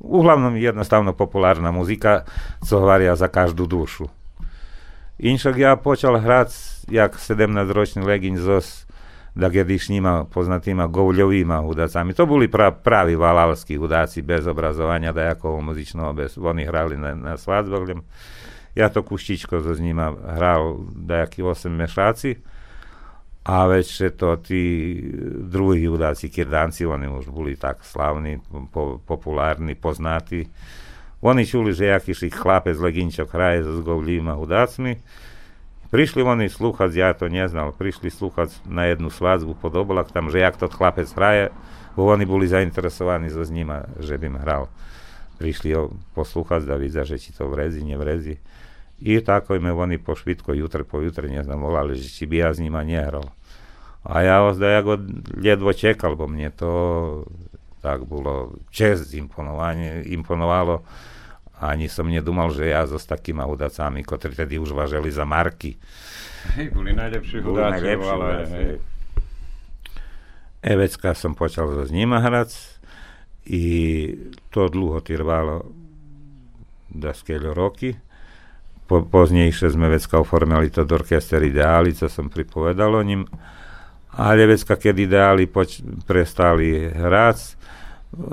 Uglavnom jednostavno populárna muzika, co hovoria za každú dušu. Inšak ja počal hrať, jak 17-ročný legin zos da kedišnjima poznatima govljovima udacami. To boli pra, pravi valalski udaci bez obrazovanja, da jako bez, oni hrali na, na svadbovljem. Ja to kuščičko so s njima hral dajaki osam mešaci, a već to ti drugi udaci, kirdanci, oni už boli tak slavni, po, popularni, poznati. Oni čuli, že jakiš chlapec Leginčok hraje so zgovljima udacmi, Prišli oni sluchať, ja to neznal, prišli sluchať na jednu svadbu pod oblak, tam, že jak to chlapec hraje, bo oni boli zainteresovaní so s nima, že by im hral. Prišli ho poslúchať, da vidza, že či to vrezi, nevrezi. I tako me oni po švitko jutre po jutre, ne znam, volali, že či bi ja s njima nehral. A ja da ja go ljedvo čekal, bo mne to tak bolo čest imponovanie, imponovalo ani som nedúmal, že ja so s takými hudacami, ktorí tedy už vážili za marky. Hej, boli najlepší Boli hudáci, najlepší ale hej. Evecka som počal so s nima hrať i to dlho trvalo da skeľo roky. Po, poznejšie sme vecka oformili to do orkester Ideáli, co som pripovedal o ním. Ale vecka, keď Ideáli poč- prestali hrať,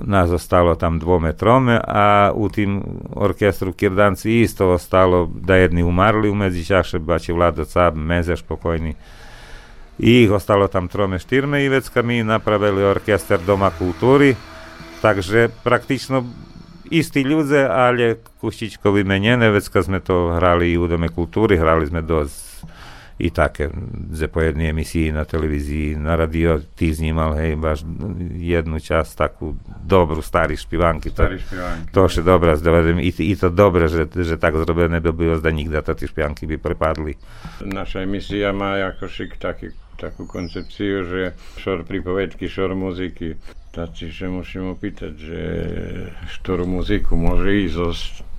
nás ostalo tam dvome, trome a u tým orkestru Kirdanci isto ostalo da jedni umarli umeđu čaše, bači Vlado Cab, Mezeš pokojni. I ih ostalo tam trome, štyrme i vecka mi napravili orkester Doma kulturi, takže praktično isti ľudze, ale kuščičko vymenjene, vecka sme to hrali i u Dome kulturi, hrali sme do i také, že po jednej emisii na televízii, na radio, ty znímal, hej, baš jednu časť takú dobrú starý špivanky. Starý špivanky. To je dobré, i, i to dobre, že, že tak zrobené by bylo, zda nikda to tie špivanky by prepadli. Naša emisia má ako šik taký, takú koncepciu, že šor pripovedky, šor muziky. Takže musím opýtať, že ktorú muziku môže ísť zo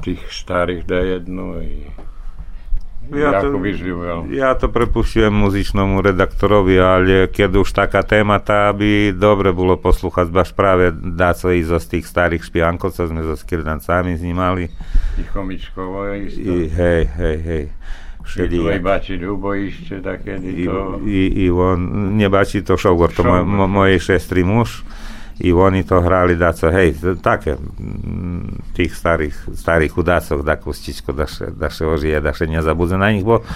tých starých da jednu i ja to. Ja to prepušťujem muzičnému redaktorovi, ale keď už taká téma, tá by dobre bolo poslúchať baš práve dáco i zo z tých starých špiankov, co sme so skirdancami znímali. I chomičkovo isto. I, hej, hej, hej. Všeli. I bači Ľubojište, takedy to... I, i, on, nebači to Šogor, to moj, mojej šestri muž. I oni to hrali daco, hej, také, tých starých, starých chudácov, da kustičko, da še, da še ožije, da še nezabudze na nich, bo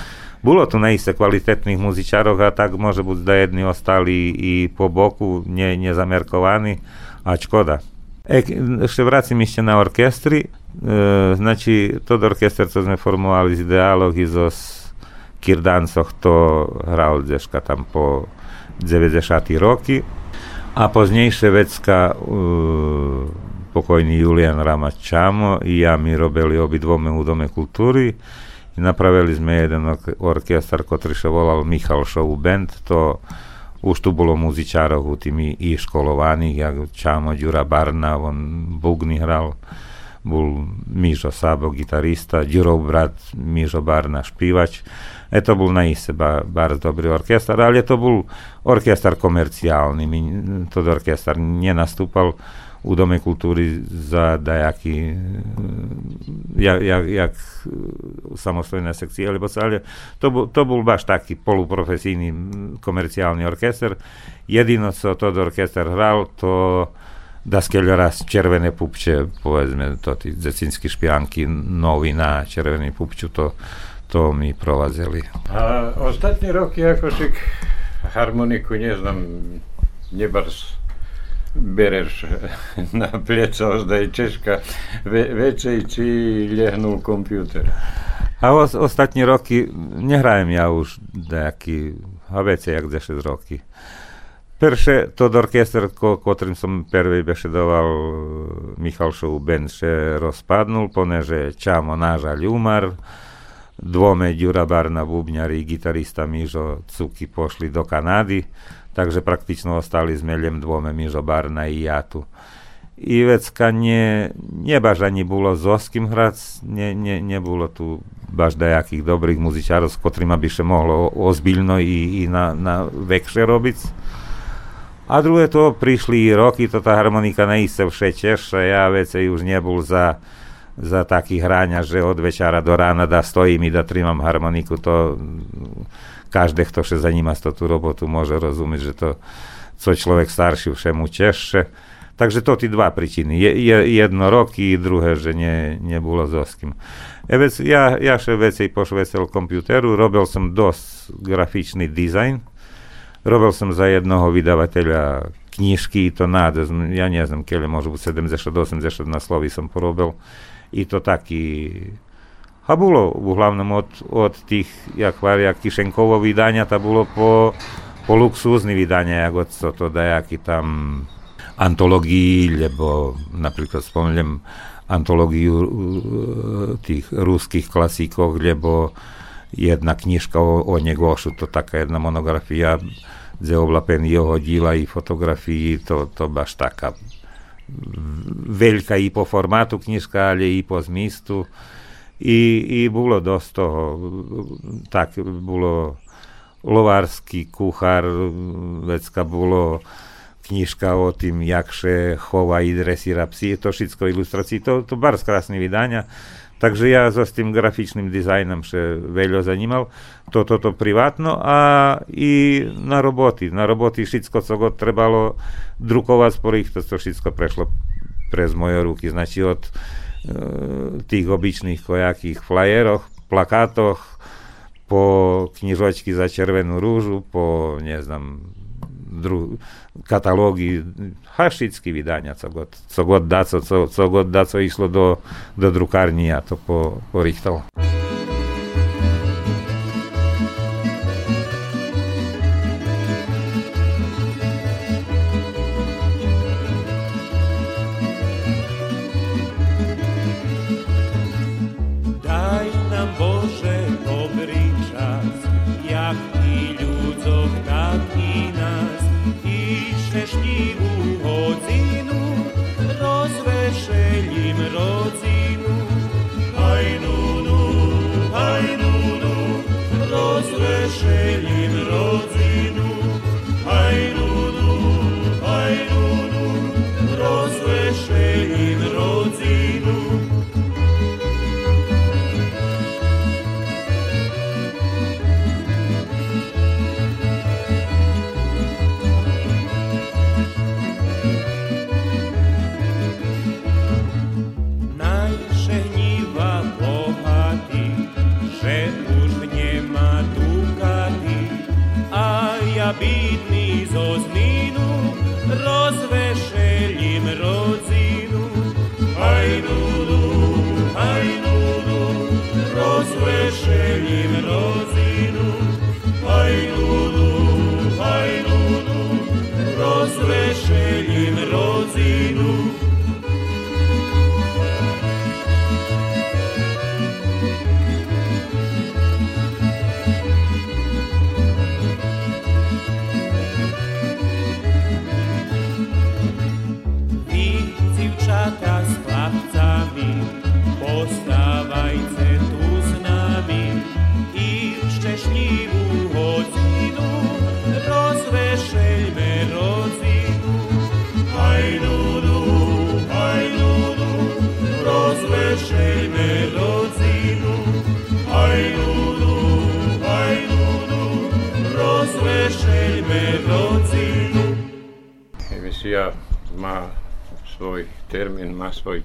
bolo tu naiste kvalitetných muzičarov a tak môže byť, da jedni ostali i po boku, ne, nezamerkovaní, a škoda. E, ešte vracím ešte na orkestri, znači, to orkester, co sme formovali z ideálov i zo Kirdancoch, to hral Deška tam po 90. roky, a poznejšie vecka uh, pokojný Julian Ramač Čamo i ja mi robili obidvome u Dome kultúry. I napravili sme jeden orkestar, ktorý sa volal Michal Show Band, to už tu bolo muzičárov u i školovaných, jak Čamo, Ďura Barna, on bugny hral, bol Mižo Sabo, gitarista, Ďurov brat, Mižo Barna, špívač. E to bol naiste ba, bar dobrý orkestar, ale to bol orkestar komerciálny. My, to orkestar nenastúpal u Dome kultúry za dajaký jak, jak, jak samostojné sekcie, lebo ale to, bol, to bol baš taký poluprofesijný komerciálny orkester. Jedino, co to orkester hral, to da raz červené pupče, povedzme, to tí decinskí špianky, noví na červený pupču, to to mi provadzeli. A ostatní roky ako však harmoniku neznám, nebars bereš na pleco, zdaj Češka, ve, večej či lehnul počítač. A os, ostatní roky nehrajem ja už nejaký, a veci jak 10 roky. Perše to orkester, ko, ktorým som prvý bešedoval Michalšovu band, še rozpadnul, poneže Čamo náža umar, dvome Ďura Barna, bubňari, gitarista Mižo Cuky pošli do Kanady, takže praktično ostali sme len dvome Mižo Barna i ja tu. I vecka nie, nie baš ani bolo s kým hrať, nie, nie, nebolo tu baš dajakých dobrých muzičárov, s ktorými by sa mohlo ozbiľno i, i na, na robiť. A druhé to prišli roky, to tá harmonika neiste vše teša, ja vece už nebol za za taký hráňa, že od večera do rána da stojím i da trimam harmoniku, to každý, kto sa zaníma z tú robotu, môže rozumieť, že to, co človek starší všemu teše. Takže to tí dva príčiny. Je, je, jedno roky, druhé, že nie, nebolo so s kým. E vec, ja, ja še vecej pošvecel kompjuteru, robil som dosť grafičný dizajn, robil som za jednoho vydavateľa knižky, to náde, ja ne znam, kele može biti 70-80 naslovi som porobil. I to taký a bolo uglavnom od, od tých, jak varia Kišenkovo vydania, to bolo po, po luxúzny vydania, jak od to, to dajaký tam antológií, lebo napríklad spomeniem antológiu uh, tých ruských klasíkov, lebo jedna knižka o, o Negošu, to taká jedna monografia, kde oblapen jeho díla i fotografií, to, to baš taká veľká i po formátu knižka, ale i po zmístu. I, i bolo dosť toho, tak bolo lovársky kuchár, vecka bolo knižka o tým, jakže chova i dresíra psi, to všetko ilustrácií, to, to bar krásne vydania. Takže ja so s tým grafičným dizajnom še veľa zanímal. To, toto privátno a i na roboty. Na roboty všetko, co go trebalo drukovať sporých, to, to všetko prešlo prez moje ruky. Znači od e, tých obyčných kojakých flajeroch, plakátoch, po knižočky za červenú rúžu, po, neznám, dru, katalógy, hašicky vydania, co god, co god da, co, co, co god da, co išlo do, do drukarni, ja to po, porichtal.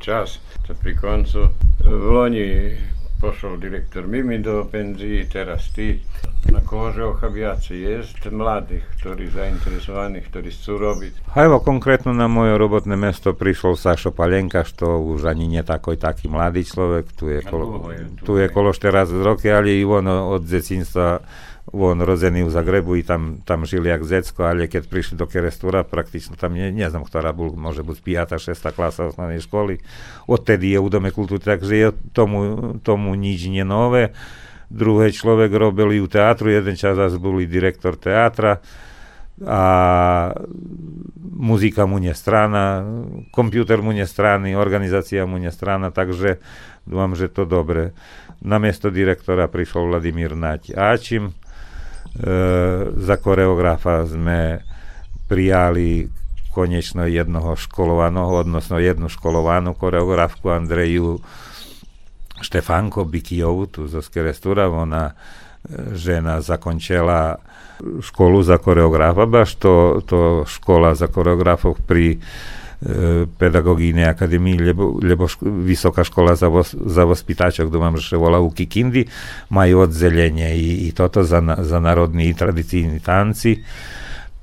Čas. To pri koncu v Loni pošol direktor Mimi do penzii, teraz ty. Na Kožocha viac jest mladých, ktorí zainteresovaní, ktorí chcú robiť. A evo konkrétno na moje robotné mesto prišiel Sašo Palenka, što už ani nie takoj taký mladý človek, tu je, kolo, je tu, tu je kolo 14 roky, ale i on od zecinstva on rozený v Zagrebu i tam, tam žil jak zecko, ale keď prišli do Kerestura, praktično tam ne, ne znam ktorá bol, môže byť 5. 6. klasa osnovnej školy, odtedy je u Dome kultúry, takže je tomu, tomu nič nové. Druhý človek robil i u teatru, jeden čas zase bol direktor teatra a muzika mu nie strana, kompjuter mu nie strany, organizácia mu nie strana, takže dúfam, že to dobre. Na miesto direktora prišiel Vladimír Nať Áčim, e, za koreografa sme prijali konečno jednoho školovaného, odnosno jednu školovanú koreografku Andreju Štefanko Bikijovu, tu zo Skerestura, ona e, žena zakončila školu za koreografa, baš to, to škola za koreografov pri e, pedagogijnej akademii, lebo, lebo šk- vysoká škola za, vos, za vospitačov, kto mám že volá u Kikindi, majú odzelenie i, i toto za, za národní i tradicijní tanci.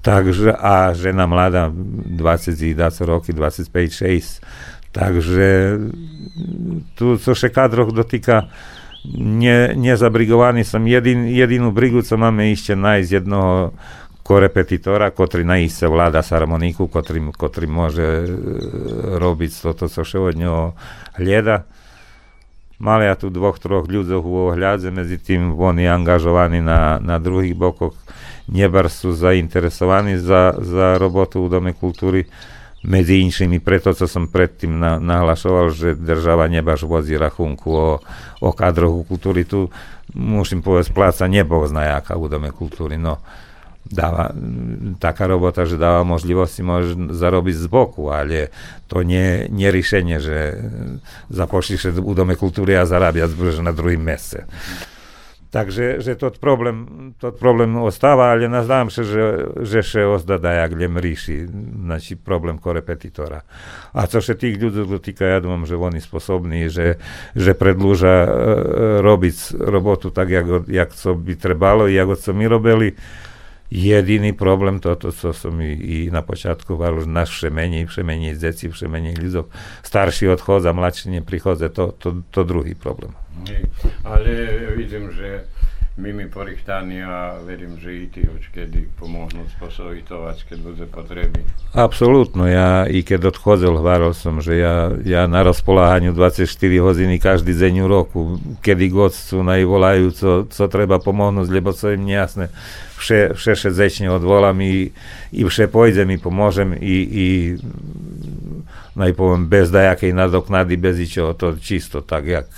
Takže, a žena mladá, 20 i 20 roky, 25-6, takže tu co še kadroch dotyka, nie, nezabrigovaný som. Jedin, jedinú brigu, co máme ešte nájsť jednoho korepetitora, ktorý naiste vláda s harmoniku, ktorý, ktorý môže e, robiť toto, co še od neho hľada. Mali ja tu dvoch, troch ľudí u ohľadze, medzi tým on je na, na druhých bokoch. Nebar sú zainteresovaní za, za robotu v Dome kultúry. Medzi inšími, preto, co som predtým na, nahlašoval, že država nebaž vozí rachunku o, o kadroch kultúry. Tu musím povedať, pláca nebol znajaká u Dome kultúry. No, dáva, taká robota, že dáva možlivosti, môže zarobiť z boku, ale to nie, nie riešenie, že započíš u Dome kultúry a zarábiať na druhým meste. Takže že tot problem, tot problem ostáva, ale nazdám sa, že, že še ozdada jak ljem ríši, znači problem korepetitora. A co še tých ľudí dotýka, ja dúfam, že oni sposobní, že, že predlúža e, robiť robotu tak, jak, jak co by trebalo, jak co my robili. Jediný problém, toto, co som i, i na počiatku hovoril, že nás všemení, všemení deti, všemení ľudí. Starší odchádza, mladší neprichádza, to, to, to druhý problém. Ale vidím, že mimi porichtaní a verím, že i ty odkedy pomôžu spôsobitovať, keď bude potreby. Apsolutno, ja i keď odchádzal, hovoril som, že ja, ja na rozpoláhaniu 24 hodiny každý deň v roku, kedy godcu najvolajú, co, co treba pomôcť, lebo co im nejasné. Vše, vše šedzečne odvolám i, i vše pôjdem i pomôžem i, i najpoviem bez dajakej nadoknady, bez ničoho, to čisto tak, jak,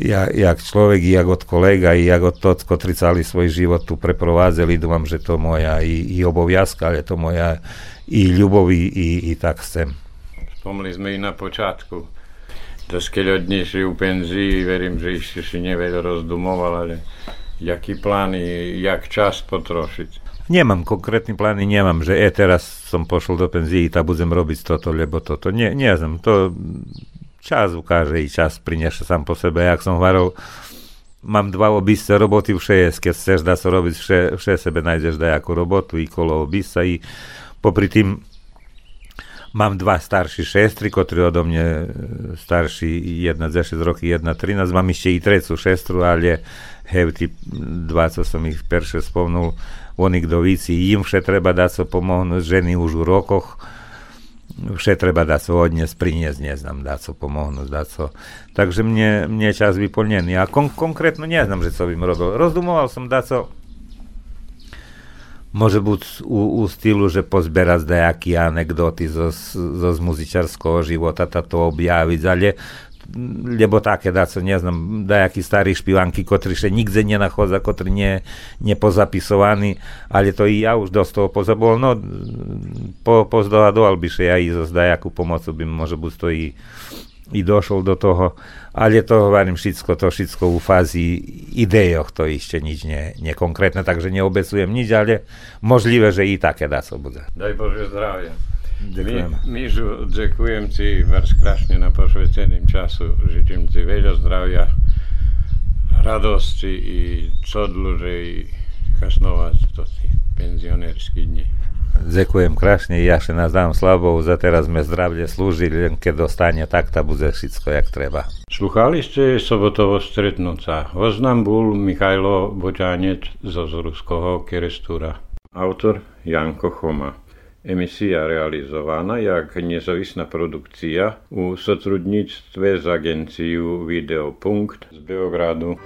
jak, jak človek, jak od kolega, i jak od tot, ktorí celý svoj život tu preprovádzali, dúfam, že to moja i, i oboviazka, ale to moja i ľubov, i, i, i tak chcem. Spomli sme i na počiatku. Doskedy odniesli u penzii, verím, že ešte si neveľa rozdumoval, ale jaký plán jak čas potrošiť. Nemám konkrétny plány, nemám, že e, teraz som pošol do penzii, tak budem robiť toto, lebo toto. Nie, nie znam, to čas ukáže i čas priniesie sám po sebe. Jak som hovoril, Mám dva obisce roboty vše jest, keď chceš dať robiť vše, vše sebe nájdeš dajakú robotu i kolo obisa i popri tým mám dva starší šestri, ktorí odo mne e, starší, jedna za 6 roky, jedna 13, mám ešte i trecu šestru, ale hev tí dva, co som ich perše spomnul, oni kdo víci, im vše treba dať so pomohnúť, ženy už v rokoch, vše treba dať so odnes, priniesť, neznám, dať so pomohnúť, dať so. Takže mne, mne čas vyplnený. A kon, konkrétno neznám, že co bym robil. Rozdumoval som dať so Môže byť u, u stylu, že pozberať dajaké anekdoty zo, zo z muzičarského života, to objaviť, ale lebo také dá co neznam, dajakí starí špivanky, ktorí še nikde nenachodza, ktorí nie, nepozapisovaní, ale to i ja už dosť toho pozabol, no po, pozdohadoval by ja i zo dajakú pomocu by môže byť to i, i došol do toho, ale to hovorím všetko, to všetko u fázi idejoch, to ešte nič nie, nie konkrétne, takže neobecujem nič, ale možlivé, že i také dá co bude. Daj Bože zdravie. Ďakujem. Mi, Mižu, ďakujem ti vás krásne na posveteným času. Žitím ti veľa zdravia, radosti i co dlhšej kasnovať to ti penzionerskí dni. Ďakujem krásne, ja še nás dám slabou, za teraz sme zdravne slúžili, len keď dostane tak, to bude všetko jak treba. Sluchali ste sobotovo stretnúca. Oznam bol Michajlo Boťánec zo Zruského kerestúra. Autor Janko Choma. Emisja realizowana jak niezawisna produkcja u sotrudnictwie z agencją Videopunkt z Beogradu.